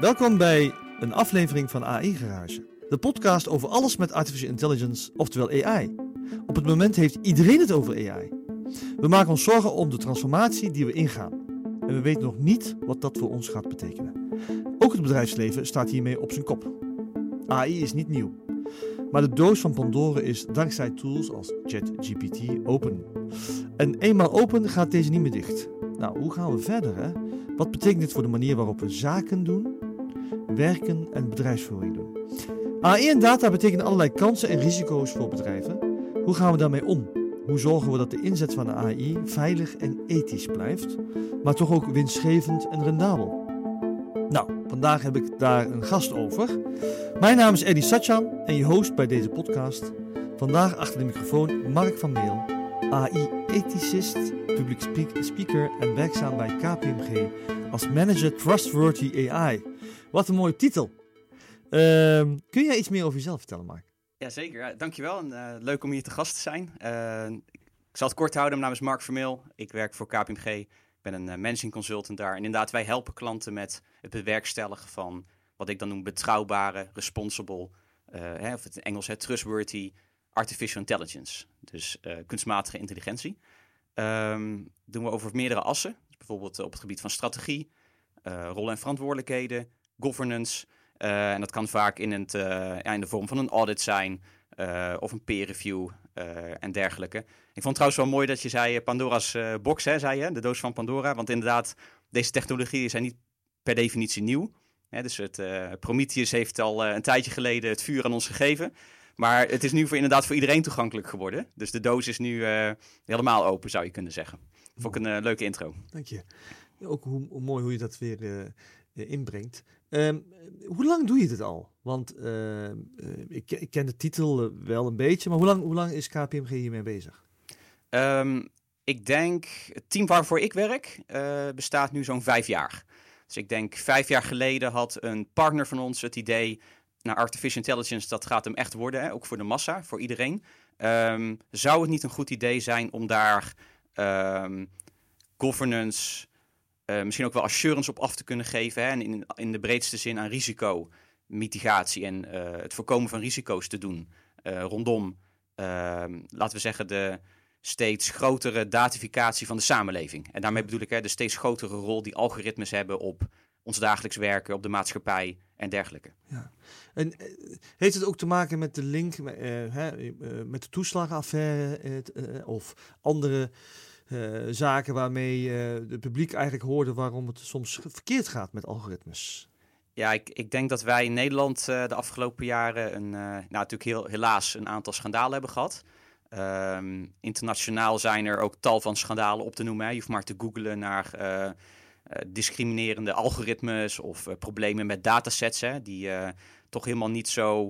Welkom, bij een aflevering van AI Garage. De podcast over alles met artificial intelligence, oftewel AI. Op het moment heeft iedereen het over AI. We maken ons zorgen om de transformatie die we ingaan. En we weten nog niet wat dat voor ons gaat betekenen. Ook het bedrijfsleven staat hiermee op zijn kop. AI is niet nieuw. Maar de doos van Pandora is dankzij tools als ChatGPT open. En eenmaal open gaat deze niet meer dicht. Nou, hoe gaan we verder? Hè? Wat betekent dit voor de manier waarop we zaken doen, werken en bedrijfsvoering doen? AI en data betekenen allerlei kansen en risico's voor bedrijven. Hoe gaan we daarmee om? Hoe zorgen we dat de inzet van AI veilig en ethisch blijft, maar toch ook winstgevend en rendabel? Nou, vandaag heb ik daar een gast over. Mijn naam is Eddie Satjan en je host bij deze podcast. Vandaag achter de microfoon Mark van Meel, AI-ethicist, public speaker en werkzaam bij KPMG als manager Trustworthy AI. Wat een mooie titel. Ehm, kun jij iets meer over jezelf vertellen, Mark? Jazeker, ja, dankjewel. En, uh, leuk om hier te gast te zijn. Uh, ik zal het kort houden. Mijn naam is Mark Vermeel. Ik werk voor KPMG. Ik ben een uh, managing consultant daar. En inderdaad, wij helpen klanten met het bewerkstelligen van wat ik dan noem betrouwbare, responsible, hè, of het in Engels het trustworthy artificial intelligence. Dus kunstmatige intelligentie. Um, doen we over meerdere assen. Dus bijvoorbeeld op het gebied van strategie, rollen en verantwoordelijkheden, governance. Uh, en dat kan vaak in, het, ja, in de vorm van een audit zijn uh, of een peer review en dergelijke. Ik vond het trouwens wel mooi dat je zei Pandora's box, hè, zei je, de doos van Pandora. Want inderdaad, deze technologieën zijn niet per definitie nieuw. Hè, dus het, Prometheus heeft al een tijdje geleden het vuur aan ons gegeven. Maar het is nu voor, inderdaad voor iedereen toegankelijk geworden. Dus de doos is nu helemaal open, zou je kunnen zeggen. Vond ik een leuke intro. Dank je. Ook hoe, hoe mooi hoe je dat weer inbrengt. Um, hoe lang doe je dit al? Want uh, ik, ik, ken de titel wel een beetje, maar hoe lang, hoe lang is KPMG hiermee bezig? Um, ik denk, het team waarvoor ik werk bestaat nu zo'n vijf jaar. Dus ik denk vijf jaar geleden had een partner van ons het idee, naar artificial intelligence, dat gaat hem echt worden, hè, ook voor de massa, voor iedereen. Zou het niet een goed idee zijn om daar governance, uh, misschien ook wel assurance op af te kunnen geven. Hè, en in, in de breedste zin aan risicomitigatie en uh, het voorkomen van risico's te doen. Uh, rondom, ehm, laten we zeggen, de steeds grotere datificatie van de samenleving. En daarmee bedoel ik hè, de steeds grotere rol die algoritmes hebben op ons dagelijks werken, op de maatschappij en dergelijke. Ja. En heeft het ook te maken met de link met, met de toeslagenaffaire of andere zaken waarmee uh, de publiek eigenlijk hoorde waarom het soms verkeerd gaat met algoritmes. Ja, ik, ik denk dat wij in Nederland uh, de afgelopen jaren een, nou, natuurlijk heel, helaas een aantal schandalen hebben gehad. Um, internationaal zijn er ook tal van schandalen op te noemen. Je hoeft maar te googlen naar discriminerende algoritmes of problemen met datasets hè, die toch helemaal niet zo,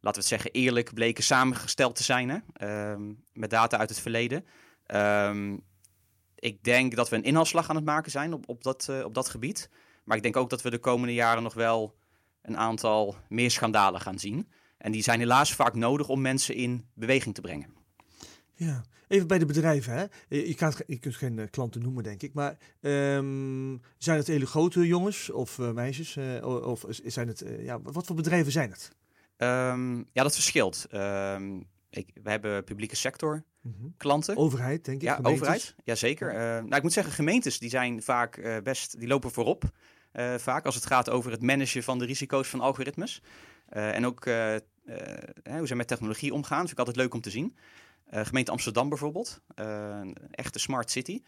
laten we het zeggen, eerlijk bleken samengesteld te zijn hè, um, met data uit het verleden. Um, ik denk dat we een inhaalslag aan het maken zijn op, op, dat, uh, op dat gebied. Maar ik denk ook dat we de komende jaren nog wel een aantal meer schandalen gaan zien. En die zijn helaas vaak nodig om mensen in beweging te brengen. Ja, even bij de bedrijven. Hè? Je, kan, je kunt geen uh, klanten noemen, denk ik. Maar um, zijn het hele grote jongens of uh, meisjes? of zijn het, ja, wat voor bedrijven zijn het? Um, ja, dat verschilt. Um, ik, we hebben publieke sector mhm. klanten. Overheid, denk ik. Ja, gemeentes. overheid. Jazeker. Ja. Uh, nou, ik moet zeggen, gemeentes die zijn vaak uh, best, die lopen voorop. Uh, vaak als het gaat over het managen van de risico's van algoritmes. en ook hoe ze met technologie omgaan. Dat vind ik altijd leuk om te zien. gemeente Amsterdam bijvoorbeeld. een echte smart city.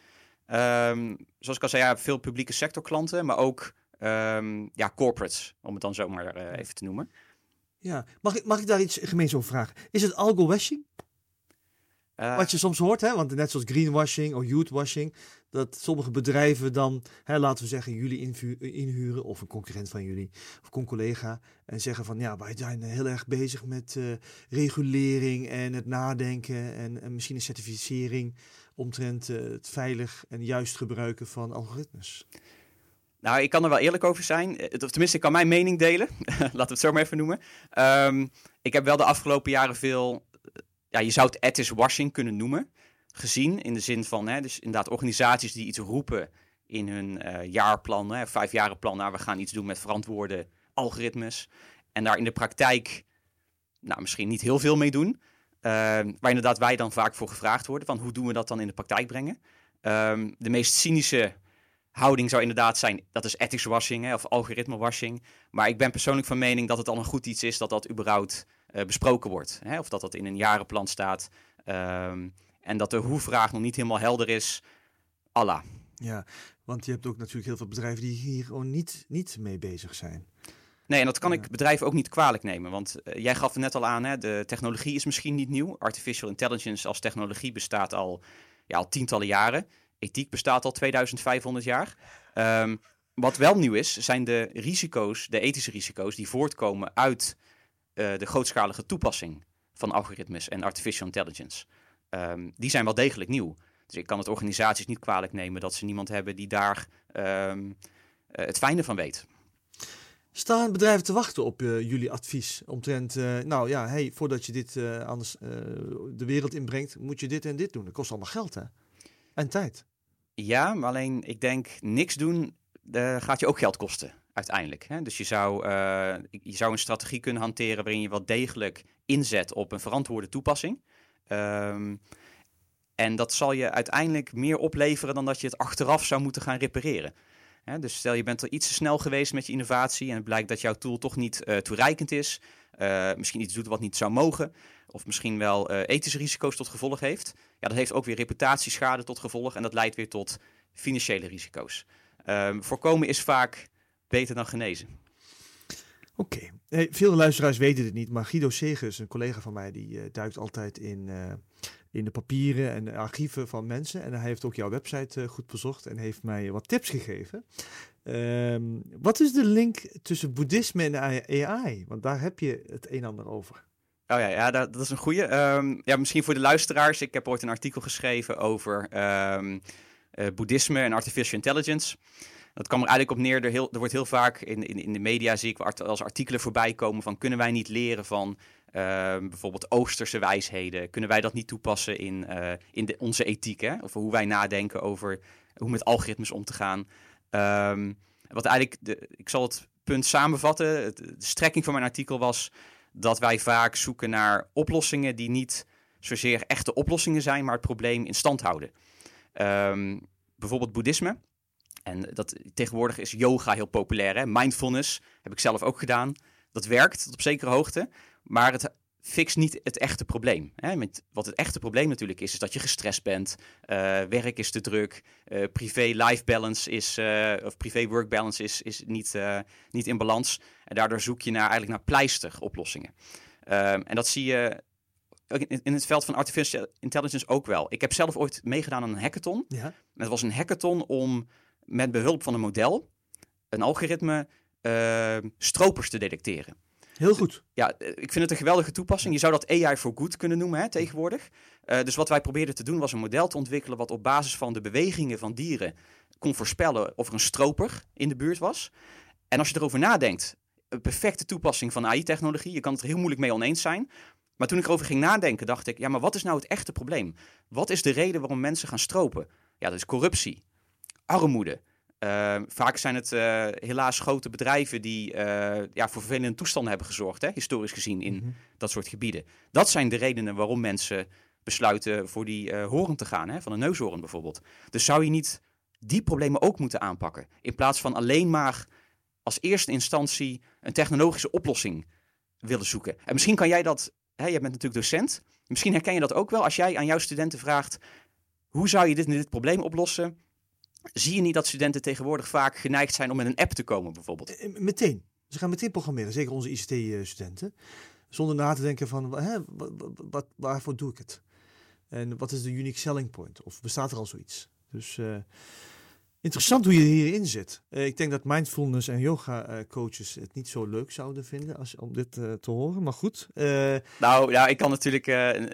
Um, zoals ik al zei, ja, veel publieke sector klanten, maar ook um, ja, corporates, om het dan zomaar even te noemen. Ja, mag ik, mag ik daar iets gemeens over vragen? Is het algo-washing? Uh, Wat je soms hoort, hè? want net zoals greenwashing of youthwashing, dat sommige bedrijven dan, hè, laten we zeggen, jullie inhuren of een concurrent van jullie of een collega en zeggen van ja, wij zijn heel erg bezig met uh, regulering en het nadenken en, en misschien een certificering omtrent uh, het veilig en juist gebruiken van algoritmes. Nou, ik kan er wel eerlijk over zijn. Eh, of tenminste, ik kan mijn mening delen. Laten we het zo maar even noemen. Um, ik heb wel de afgelopen jaren veel, eh, ja, je zou het ethics washing kunnen noemen, gezien. In de zin van, hè, dus inderdaad organisaties die iets roepen in hun uh, jaarplan, hè, vijfjarenplan. Nou, we gaan iets doen met verantwoorde algoritmes. En daar in de praktijk, nou, misschien niet heel veel mee doen. waar inderdaad wij dan vaak voor gevraagd worden. Van hoe doen we dat dan in de praktijk brengen? Ehm, de meest cynische houding zou inderdaad zijn, dat is ethics washing hè, of algoritme washing. Maar ik ben persoonlijk van mening dat het al een goed iets is dat dat überhaupt besproken wordt. Hè, of dat dat in een jarenplan staat. Um, en dat de hoe-vraag nog niet helemaal helder is. Allah. Ja, want je hebt ook natuurlijk heel veel bedrijven die hier gewoon niet, niet mee bezig zijn. Nee, en dat kan ik bedrijven ook niet kwalijk nemen. Want uh, jij gaf het net al aan, hè, de technologie is misschien niet nieuw. Artificial intelligence als technologie bestaat al, ja, al tientallen jaren ethiek bestaat al 2500 jaar. Um, wat wel nieuw is, zijn de risico's, de ethische risico's, die voortkomen uit uh, de grootschalige toepassing van algoritmes en artificial intelligence. Um, die zijn wel degelijk nieuw. Dus ik kan het organisaties niet kwalijk nemen dat ze niemand hebben die daar um, uh, het fijne van weet. Staan bedrijven te wachten op uh, jullie advies omtrent, nou ja, hey, voordat je dit anders de wereld inbrengt, moet je dit en dit doen. Dat kost allemaal geld hè? En tijd. Ja, maar alleen ik denk niks doen uh, gaat je ook geld kosten uiteindelijk. Hè? Dus je zou, uh, je zou een strategie kunnen hanteren waarin je wel degelijk inzet op een verantwoorde toepassing. Um, en dat zal je uiteindelijk meer opleveren dan dat je het achteraf zou moeten gaan repareren. Hè? Dus stel je bent er iets te snel geweest met je innovatie en het blijkt dat jouw tool toch niet uh, toereikend is. Uh, misschien iets doet wat niet zou mogen of misschien wel ethische risico's tot gevolg heeft. Ja, dat heeft ook weer reputatieschade tot gevolg en dat leidt weer tot financiële risico's. Um, voorkomen is vaak beter dan genezen. Oké, okay. hey, veel luisteraars weten het niet, maar Guido Segers, een collega van mij, die uh, duikt altijd in, uh, in de papieren en de archieven van mensen. En hij heeft ook jouw website uh, goed bezocht en heeft mij wat tips gegeven. Um, wat is de link tussen boeddhisme en AI? Want daar heb je het een en ander over. Oh ja, ja dat, dat is een goede. Um, ja, misschien voor de luisteraars. Ik heb ooit een artikel geschreven over um, uh, boeddhisme en artificial intelligence. Dat kwam er eigenlijk op neer. Er, wordt heel vaak in, in, in de media zie ik als artikelen voorbij komen van kunnen wij niet leren van uh, bijvoorbeeld Oosterse wijsheden? Kunnen wij dat niet toepassen in, uh, in onze ethiek? Hè? Of hoe wij nadenken over hoe met algoritmes om te gaan. Um, wat eigenlijk, de, ik zal het punt samenvatten. De strekking van mijn artikel was dat wij vaak zoeken naar oplossingen die niet zozeer echte oplossingen zijn, maar het probleem in stand houden. Um, bijvoorbeeld boeddhisme. En dat, tegenwoordig is yoga heel populair. Hè? Mindfulness heb ik zelf ook gedaan. Dat werkt tot op zekere hoogte. Maar het fixt niet het echte probleem. Hè? Met, wat het echte probleem natuurlijk is, is dat je gestrest bent. Uh, werk is te druk. Uh, privé-life balance is, uh, of privé-work balance is, is niet, niet in balans. En daardoor zoek je naar, eigenlijk naar pleisteroplossingen. Um, en dat zie je in, in, het veld van artificial intelligence ook wel. Ik heb zelf ooit meegedaan aan een hackathon. Ja. Het was een hackathon om met behulp van een model, een algoritme, stropers te detecteren. Heel goed. Ja, eh, ik vind het een geweldige toepassing. Je zou dat AI for good kunnen noemen hè, tegenwoordig. Uh, dus wat wij probeerden te doen was een model te ontwikkelen wat op basis van de bewegingen van dieren kon voorspellen of er een stroper in de buurt was. En als je erover nadenkt, een perfecte toepassing van AI-technologie. Je kan het er heel moeilijk mee oneens zijn. Maar toen ik erover ging nadenken, dacht ik, ja, maar wat is nou het echte probleem? Wat is de reden waarom mensen gaan stropen? Ja, dat is corruptie, armoede, uh, vaak zijn het uh, helaas grote bedrijven die uh, ja, voor vervelende toestanden hebben gezorgd, hè, historisch gezien, in mm -hmm. dat soort gebieden. Dat zijn de redenen waarom mensen besluiten voor die horen te gaan, hè, van een neushoorn bijvoorbeeld. Dus zou je niet die problemen ook moeten aanpakken, in plaats van alleen maar als eerste instantie een technologische oplossing willen zoeken. En misschien kan jij dat, hè, jij bent natuurlijk docent, misschien herken je dat ook wel als jij aan jouw studenten vraagt, hoe zou je dit, dit probleem oplossen? Zie je niet dat studenten tegenwoordig vaak geneigd zijn om met een app te komen, bijvoorbeeld? Eh, meteen. Ze gaan meteen programmeren, zeker onze ICT-studenten. Zonder na te denken van, hè, wat, waarvoor doe ik het? En wat is de unique selling point? Of bestaat er al zoiets? Dus uh, Interessant hoe je hierin zit. Uh, ik denk dat mindfulness en yoga uh, coaches het niet zo leuk zouden vinden als, om dit uh, te horen, maar goed. Nou ja, ik kan natuurlijk,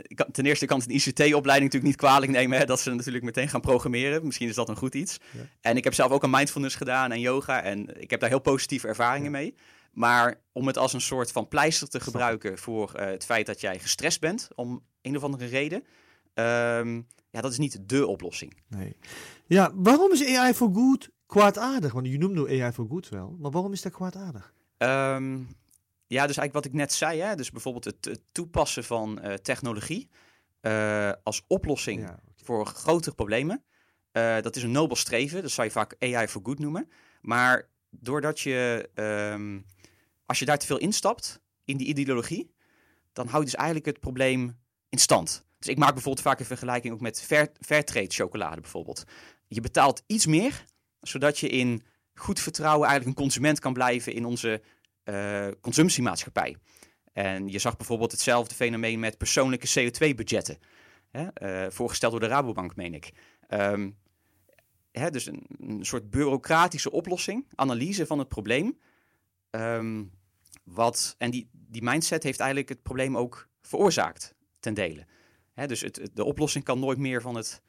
ik kan, ten eerste kan het een ICT-opleiding natuurlijk niet kwalijk nemen hè, dat ze natuurlijk meteen gaan programmeren. Misschien is dat een goed iets. Ja. En ik heb zelf ook een mindfulness gedaan en yoga en ik heb daar heel positieve ervaringen ja. mee. Maar om het als een soort van pleister te gebruiken voor het feit dat jij gestrest bent om een of andere reden, ehm, ja, dat is niet dé oplossing. Nee. Ja, waarom is AI for good kwaadaardig? Want je noemt nu AI for good wel, maar waarom is dat kwaadaardig? Ehm, ja, dus eigenlijk wat ik net zei, hè, dus bijvoorbeeld het, het toepassen van eh, technologie eh, als oplossing Ja, voor grotere problemen. Eh, dat is een nobel streven, dat zou je vaak AI for good noemen. Maar doordat je, ehm, als je daar te veel instapt in die ideologie, dan houdt dus eigenlijk het probleem in stand. Dus ik maak bijvoorbeeld vaak een vergelijking ook met fair, fairtrade chocolade bijvoorbeeld. Je betaalt iets meer, zodat je in goed vertrouwen eigenlijk een consument kan blijven in onze eh, consumptiemaatschappij. En je zag bijvoorbeeld hetzelfde fenomeen met persoonlijke CO2-budgetten. Hè, eh, voorgesteld door de Rabobank, meen ik. Ehm, hè, dus een, een soort bureaucratische oplossing, analyse van het probleem. Ehm, wat, en die, die mindset heeft eigenlijk het probleem ook veroorzaakt, ten dele. Hè, dus het, het- de oplossing kan nooit meer van het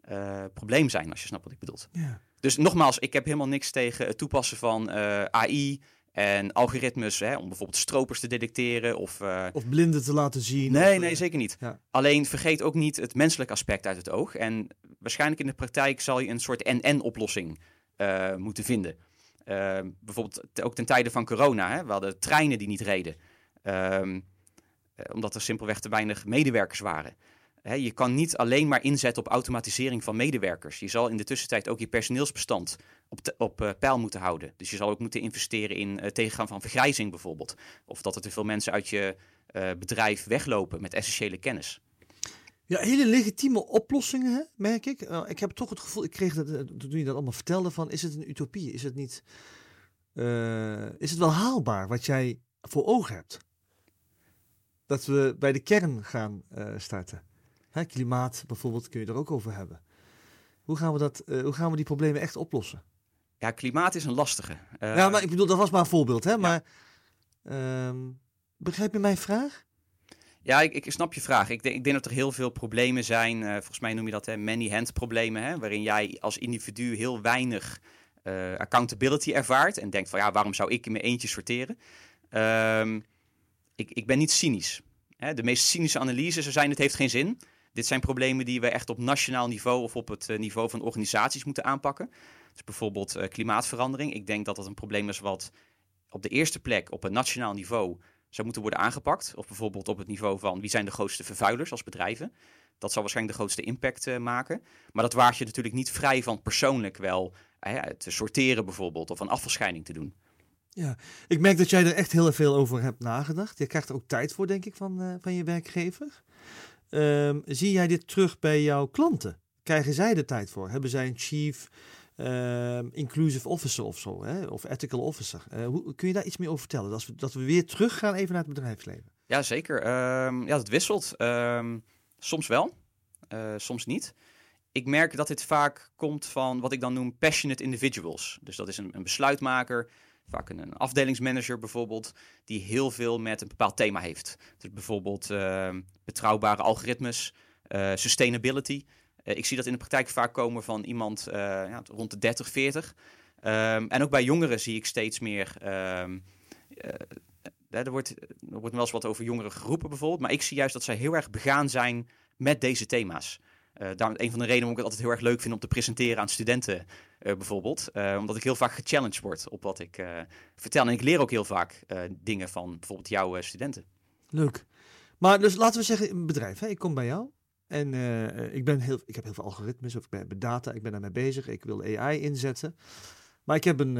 eh, probleem zijn, als je snapt wat ik bedoel. Ja. Dus nogmaals, ik heb helemaal niks tegen het toepassen van eh, AI en algoritmes hè, om bijvoorbeeld stropers te detecteren of... eh, Of blinden te laten zien. Nee, of, nee, zeker niet. ja. Alleen vergeet ook niet het menselijke aspect uit het oog. En waarschijnlijk in de praktijk zal je een soort NN-oplossing moeten vinden. Bijvoorbeeld ook ten tijde van corona. Hè? We hadden treinen die niet reden. Eh, omdat er simpelweg te weinig medewerkers waren. Je kan niet alleen maar inzetten op automatisering van medewerkers. Je zal in de tussentijd ook je personeelsbestand op, op eh, peil moeten houden. Dus je zal ook moeten investeren in het tegengaan van vergrijzing bijvoorbeeld. Of dat er te veel mensen uit je eh, bedrijf weglopen met essentiële kennis. Ja, hele legitieme oplossingen, hè, merk ik. Eh, ik heb toch het gevoel, ik kreeg dat eh, toen je dat allemaal vertelde, van is het een utopie? Is het niet, eh, is het wel haalbaar wat jij voor ogen hebt? Dat we bij de kern gaan eh, starten. Hè, klimaat bijvoorbeeld kun je er ook over hebben. Hoe gaan we, dat, eh, hoe gaan we die problemen echt oplossen? Ja, klimaat is een lastige. Eh, ja, maar ik bedoel, dat was maar een voorbeeld, hè? Maar ehm, begrijp je mijn vraag? Ja, ik, ik snap je vraag. Ik denk, ik denk dat er heel veel problemen zijn. volgens mij noem je dat hè, many-hand problemen. Hè, waarin jij als individu heel weinig accountability ervaart. En denkt van ja, waarom zou ik in mijn eentje sorteren? Ehm, ik, ik ben niet cynisch. Hè, de meest cynische analyses er zijn, het heeft geen zin. Dit zijn problemen die we echt op nationaal niveau of op het eh, niveau van organisaties moeten aanpakken. Dus bijvoorbeeld eh, klimaatverandering. Ik denk dat dat een probleem is wat op de eerste plek op een nationaal niveau zou moeten worden aangepakt. Of bijvoorbeeld op het niveau van wie zijn de grootste vervuilers als bedrijven. Dat zal waarschijnlijk de grootste impact eh, maken. Maar dat waart je natuurlijk niet vrij van persoonlijk wel te sorteren bijvoorbeeld. Of een afvalscheiding te doen. Ik merk dat jij er echt heel veel over hebt nagedacht. Je krijgt er ook tijd voor, denk ik, van, eh, van je werkgever. Ehm, zie jij dit terug bij jouw klanten? Krijgen zij er tijd voor? Hebben zij een chief ehm, inclusive officer of zo? Hè? Of ethical officer? Eh, hoe, kun je daar iets meer over vertellen? Dat we, dat we weer terug gaan even naar het bedrijfsleven. Ja, zeker. Ehm, ja, dat wisselt. Soms wel, eh, soms niet. Ik merk dat dit vaak komt van wat ik dan noem passionate individuals. Dus dat is een, een besluitmaker, vaak een, afdelingsmanager bijvoorbeeld, die heel veel met een bepaald thema heeft. Dus bijvoorbeeld ehm, betrouwbare algoritmes, eh, sustainability. Eh, ik zie dat in de praktijk vaak komen van iemand eh, ja, rond de 30, 40. Ehm, en ook bij jongeren zie ik steeds meer eh, Hè, Er wordt, er wordt wel eens wat over jongeren geroepen bijvoorbeeld. Maar ik zie juist dat zij heel erg begaan zijn met deze thema's. Eh daarom een van de redenen waarom ik het altijd heel erg leuk vind om te presenteren aan studenten eh, bijvoorbeeld. Eh, omdat ik heel vaak gechallenged word op wat ik vertel. En ik leer ook heel vaak dingen van bijvoorbeeld jouw studenten. Leuk. Maar dus laten we zeggen, een bedrijf. Hè? Ik kom bij jou. En ik, ben heel, ik heb heel veel algoritmes of ik ben data. Ik ben daarmee bezig. Ik wil AI inzetten. Maar ik heb een,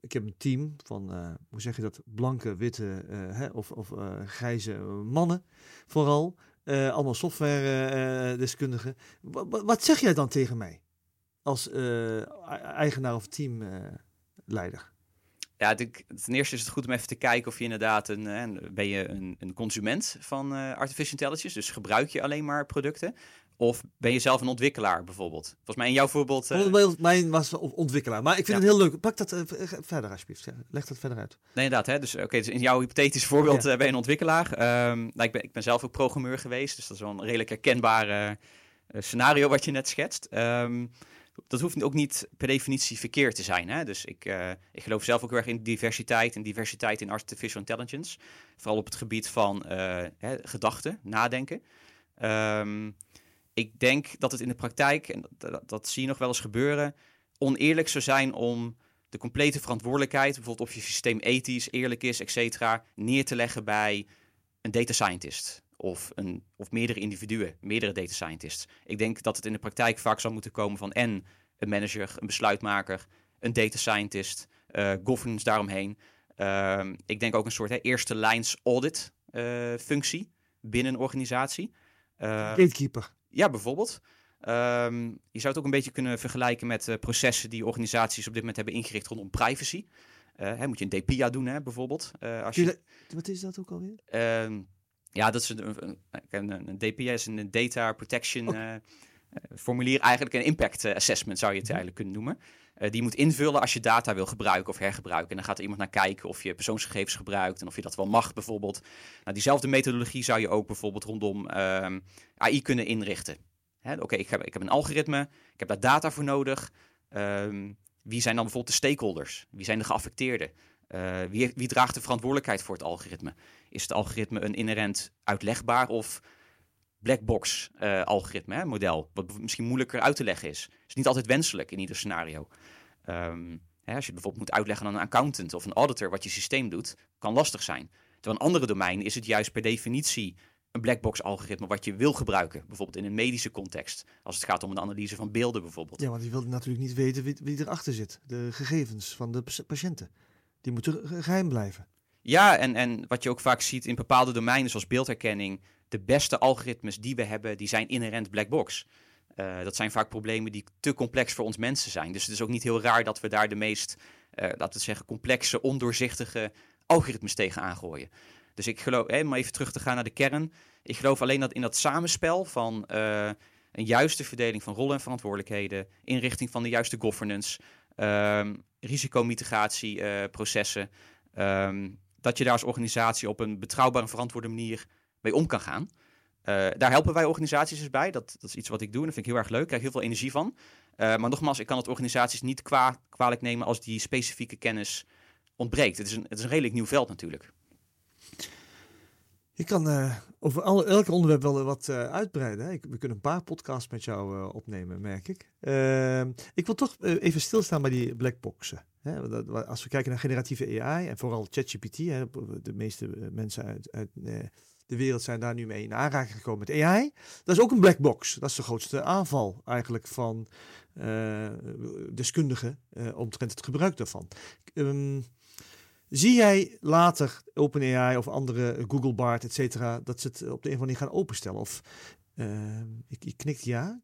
ik heb een team van, hoe zeg je dat, blanke, witte hè, of, of grijze mannen vooral. Eh, allemaal software-deskundigen. wat zeg jij dan tegen mij als eh, eigenaar of teamleider? Ja, ten eerste is het goed om even te kijken of je inderdaad een, eh, een- ben je een, een consument van eh, artificial intelligence, dus gebruik je alleen maar producten, of ben je zelf een ontwikkelaar bijvoorbeeld. Volgens mij in jouw voorbeeld. eh, Mijn- was on- ontwikkelaar. Maar ik vind Ja. het heel leuk. Pak dat verder alsjeblieft. Ja, Leg dat verder uit. Nee, inderdaad. Hè? Dus, oké, dus in jouw hypothetische voorbeeld Ja. ben je een ontwikkelaar. Ehm, nou, ik, ben, ik ben zelf ook programmeur geweest, dus dat is wel een redelijk herkenbaar eh, scenario wat je net schetst. Ehm, dat hoeft ook niet per definitie verkeerd te zijn. Hè? Dus ik, eh, ik geloof zelf ook erg in diversiteit en diversiteit in artificial intelligence. Vooral op het gebied van eh, hè, gedachten, nadenken. Ehm, ik denk dat het in de praktijk, en dat, dat, zie je nog wel eens gebeuren, oneerlijk zou zijn om de complete verantwoordelijkheid, bijvoorbeeld of je systeem ethisch, eerlijk is, et cetera, neer te leggen bij een data scientist of, een, of meerdere individuen, meerdere data scientists. Ik denk dat het in de praktijk vaak zal moeten komen van en een manager, een besluitmaker, een data scientist, uh, governance daaromheen. Uh, ik denk ook een soort hè, eerste lijns audit uh, functie binnen een organisatie. Uh, Gatekeeper. Ja, bijvoorbeeld. Um, je zou het ook een beetje kunnen vergelijken met uh, processen die organisaties op dit moment hebben ingericht rondom privacy. Hè, moet je een DPIA doen, hè, bijvoorbeeld. Als je... Wat is dat ook alweer? Uh, ja, dat is een, een, een, DPIA is een Data Protection okay. formulier, eigenlijk een impact assessment zou je het mhm. eigenlijk kunnen noemen. die je moet invullen als je data wil gebruiken of hergebruiken. En dan gaat er iemand naar kijken of je persoonsgegevens gebruikt en of je dat wel mag, bijvoorbeeld. Nou, diezelfde methodologie zou je ook bijvoorbeeld rondom ehm, AI kunnen inrichten. Oké, ik, heb, ik heb een algoritme, ik heb daar data voor nodig. Um, wie zijn dan bijvoorbeeld de stakeholders? Wie zijn de geaffecteerden? Uh, wie, wie, draagt de verantwoordelijkheid voor het algoritme? Is het algoritme een inherent uitlegbaar of blackbox uh, algoritme, hè, model, wat misschien moeilijker uit te leggen is? Is niet altijd wenselijk in ieder scenario. Um, hè, als je bijvoorbeeld moet uitleggen aan een accountant of een auditor wat je systeem doet, kan lastig zijn. Terwijl een andere domein is het juist per definitie een blackbox algoritme wat je wil gebruiken. Bijvoorbeeld in een medische context. Als het gaat om een analyse van beelden bijvoorbeeld. Ja, want je wilt natuurlijk niet weten wie, wie erachter zit. De gegevens van de patiënten. Die moeten geheim blijven. Ja, en, en wat je ook vaak ziet in bepaalde domeinen zoals beeldherkenning. De beste algoritmes die we hebben, die zijn inherent blackbox. Uh, dat zijn vaak problemen die te complex voor ons mensen zijn. Dus het is ook niet heel raar dat we daar de meest, uh, laten we zeggen, complexe, ondoorzichtige algoritmes tegen aangooien. Dus ik geloof, hè, om even terug te gaan naar de kern. Ik geloof alleen dat in dat samenspel van uh, een juiste verdeling van rollen en verantwoordelijkheden, inrichting van de juiste governance, um, risicomitigatieprocessen, um, dat je daar als organisatie op een betrouwbare en verantwoorde manier mee om kan gaan. Uh, daar helpen wij organisaties dus bij. Dat, dat is iets wat ik doe en dat vind ik heel erg leuk. Ik krijg heel veel energie van. Uh, maar nogmaals, ik kan het organisaties niet kwa kwalijk nemen als die specifieke kennis ontbreekt. Het is een, het is een redelijk nieuw veld natuurlijk. Je kan uh, over alle, elk onderwerp wel wat uitbreiden. Ik, we kunnen een paar podcasts met jou opnemen, merk ik. Ik wil toch even stilstaan bij die blackboxen. Hè? Als we kijken naar generatieve AI en vooral ChatGPT, de meeste mensen uit, uit de wereld zijn daar nu mee in aanraking gekomen met AI. Dat is ook een blackbox. Dat is de grootste aanval eigenlijk van deskundigen omtrent het gebruik daarvan. Um, Zie jij later OpenAI of andere Google Bard, et cetera, dat ze het op de een of andere manier gaan openstellen? Of uh, ik, ik knik ja.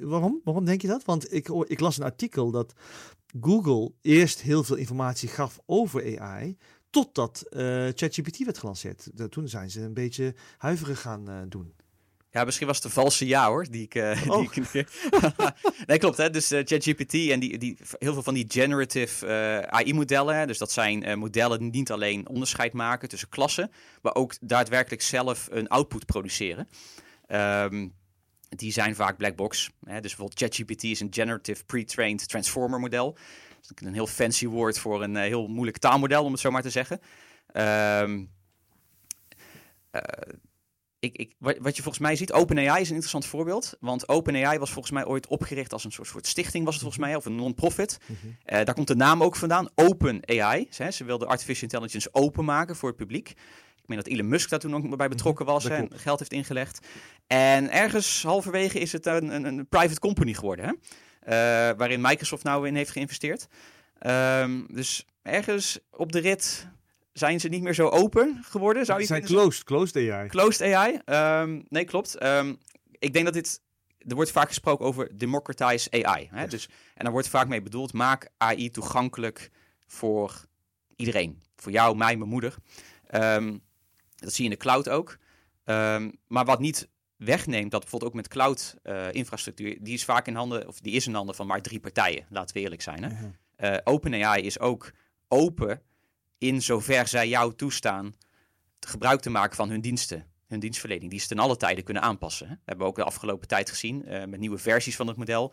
Waarom? Waarom denk je dat? Want ik, ik las een artikel dat Google eerst heel veel informatie gaf over AI, totdat uh, ChatGPT werd gelanceerd. toen zijn ze een beetje huiverig gaan uh, doen. Ja, misschien was het een valse ja hoor. Die ik, uh, oh. die ik... nee, klopt. Hè? Dus uh, ChatGPT en die, die, heel veel van die generative uh, eh, AI-modellen. Dus dat zijn modellen die niet alleen onderscheid maken tussen klassen, maar ook daadwerkelijk zelf een output produceren. Um, die zijn vaak black box. Hè? Dus bijvoorbeeld ChatGPT is een generative pre-trained transformer model. Dat is een heel fancy woord voor een heel moeilijk taalmodel, om het zo maar te zeggen. Um, ik, ik, wat je volgens mij ziet, OpenAI is een interessant voorbeeld. Want OpenAI was volgens mij ooit opgericht als een soort, soort stichting, was het volgens mij, of een non-profit. Mm daar komt de naam ook vandaan, OpenAI. Ze, ze wilden artificial intelligence openmaken voor het publiek. Meen dat Elon Musk daar toen ook bij betrokken was en geld heeft ingelegd. En ergens halverwege is het een, een, een private company geworden, hè? Uh, waarin Microsoft nou in heeft geïnvesteerd. Um, dus ergens op de rit zijn ze niet meer zo open geworden. Zou je zijn closed, closed AI. Closed AI. Um, nee, klopt. Um, ik denk dat dit. Er wordt vaak gesproken over democratize AI. Hè? Dus, en daar wordt vaak mee bedoeld: maak AI toegankelijk voor iedereen. Voor jou, mij, mijn moeder. Um, dat zie je in de cloud ook. maar wat niet wegneemt, dat bijvoorbeeld ook met cloud-infrastructuur, uh, die is vaak in handen, of die is in handen van maar drie partijen. Laten we eerlijk zijn. Hè? Uh OpenAI is ook open in zover zij jou toestaan gebruik te maken van hun diensten, hun dienstverlening, die ze ten alle tijden kunnen aanpassen. Dat hebben we ook de afgelopen tijd gezien uh, met nieuwe versies van het model.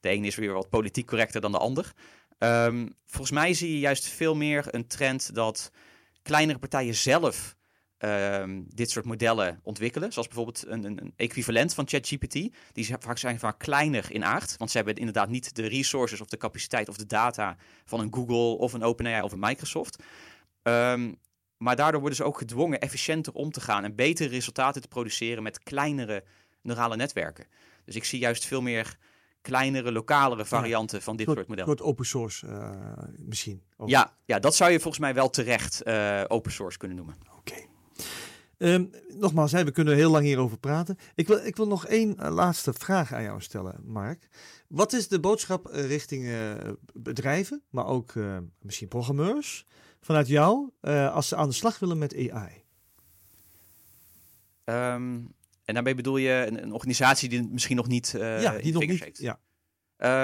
De ene is weer wat politiek correcter dan de ander. Um, volgens mij zie je juist veel meer een trend dat kleinere partijen zelf ehm, dit soort modellen ontwikkelen. Zoals bijvoorbeeld een, een, een equivalent van ChatGPT. Die zijn vaak, zijn vaak kleiner in aard. Want ze hebben inderdaad niet de resources of de capaciteit of de data van een Google of een OpenAI of een Microsoft. Ehm, maar daardoor worden ze ook gedwongen efficiënter om te gaan en betere resultaten te produceren met kleinere neurale netwerken. Dus ik zie juist veel meer kleinere, lokalere varianten van dit soort modellen. Een soort open source uh, misschien. Ja, ja, dat zou je volgens mij wel terecht uh, open source kunnen noemen. Um, nogmaals, hè, we kunnen heel lang hierover praten. Ik wil, ik wil nog één uh, laatste vraag aan jou stellen, Mark. Wat is de boodschap richting bedrijven, maar ook misschien programmeurs, vanuit jou, als ze aan de slag willen met AI? Um, en daarmee bedoel je een, een organisatie die misschien nog niet ja, die nog niet, heeft. Ja.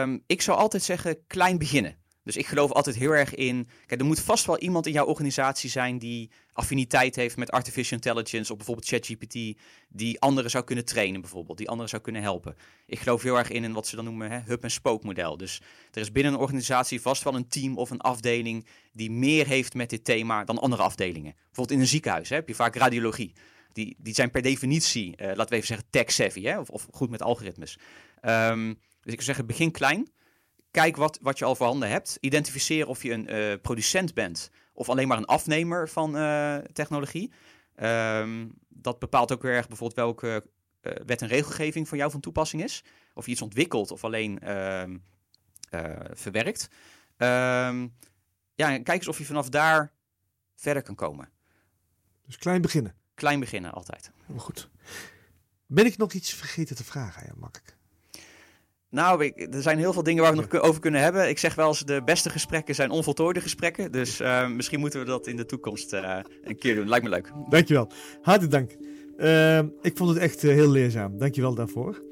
Um, ik zou altijd zeggen klein beginnen. Dus ik geloof altijd heel erg in. Kijk, er moet vast wel iemand in jouw organisatie zijn die affiniteit heeft met artificial intelligence, of bijvoorbeeld ChatGPT, die anderen zou kunnen trainen, bijvoorbeeld, die anderen zou kunnen helpen. Ik geloof heel erg in, in wat ze dan noemen hub- en spook model. Dus er is binnen een organisatie vast wel een team of een afdeling die meer heeft met dit thema dan andere afdelingen. Bijvoorbeeld in een ziekenhuis hè, heb je vaak radiologie die, die zijn per definitie, uh, laten we even zeggen, tech-savvy? Of, of, goed met algoritmes. Um, dus ik zou zeggen, begin klein. Kijk wat, wat je al voorhanden hebt. Identificeer of je een uh, producent bent of alleen maar een afnemer van uh, technologie. Um, dat bepaalt ook weer erg bijvoorbeeld welke wet en regelgeving voor jou van toepassing is. Of je iets ontwikkelt of alleen uh, verwerkt. Um, ja, kijk eens of je vanaf daar verder kan komen. Dus klein beginnen klein beginnen altijd. Heel goed. Ben ik nog iets vergeten te vragen, ja, Mark? Nou, ik, er zijn heel veel dingen waar we nog over kunnen hebben. Ik zeg wel eens, de beste gesprekken zijn onvoltooide gesprekken. Dus uh, misschien moeten we dat in de toekomst uh, een keer doen. Lijkt me leuk. Dankjewel. Hartelijk dank. Uh, ik vond het echt heel leerzaam. Dankjewel daarvoor.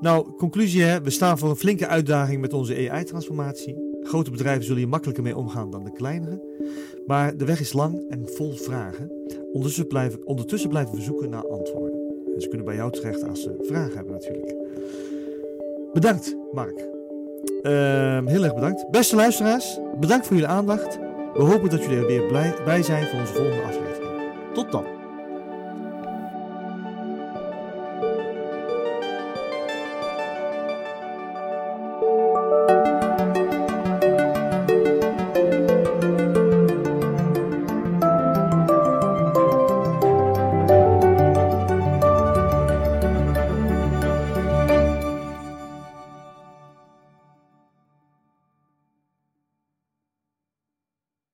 Nou, conclusie hè. We staan voor een flinke uitdaging met onze AI-transformatie. Grote bedrijven zullen hier makkelijker mee omgaan dan de kleinere. Maar de weg is lang en vol vragen. Ondertussen blijven, ondertussen blijven we zoeken naar antwoorden. En ze kunnen bij jou terecht als ze vragen hebben natuurlijk. Bedankt, Mark. Uh, heel erg bedankt. Beste luisteraars, bedankt voor jullie aandacht. We hopen dat jullie er weer blij bij zijn voor onze volgende aflevering. Tot dan.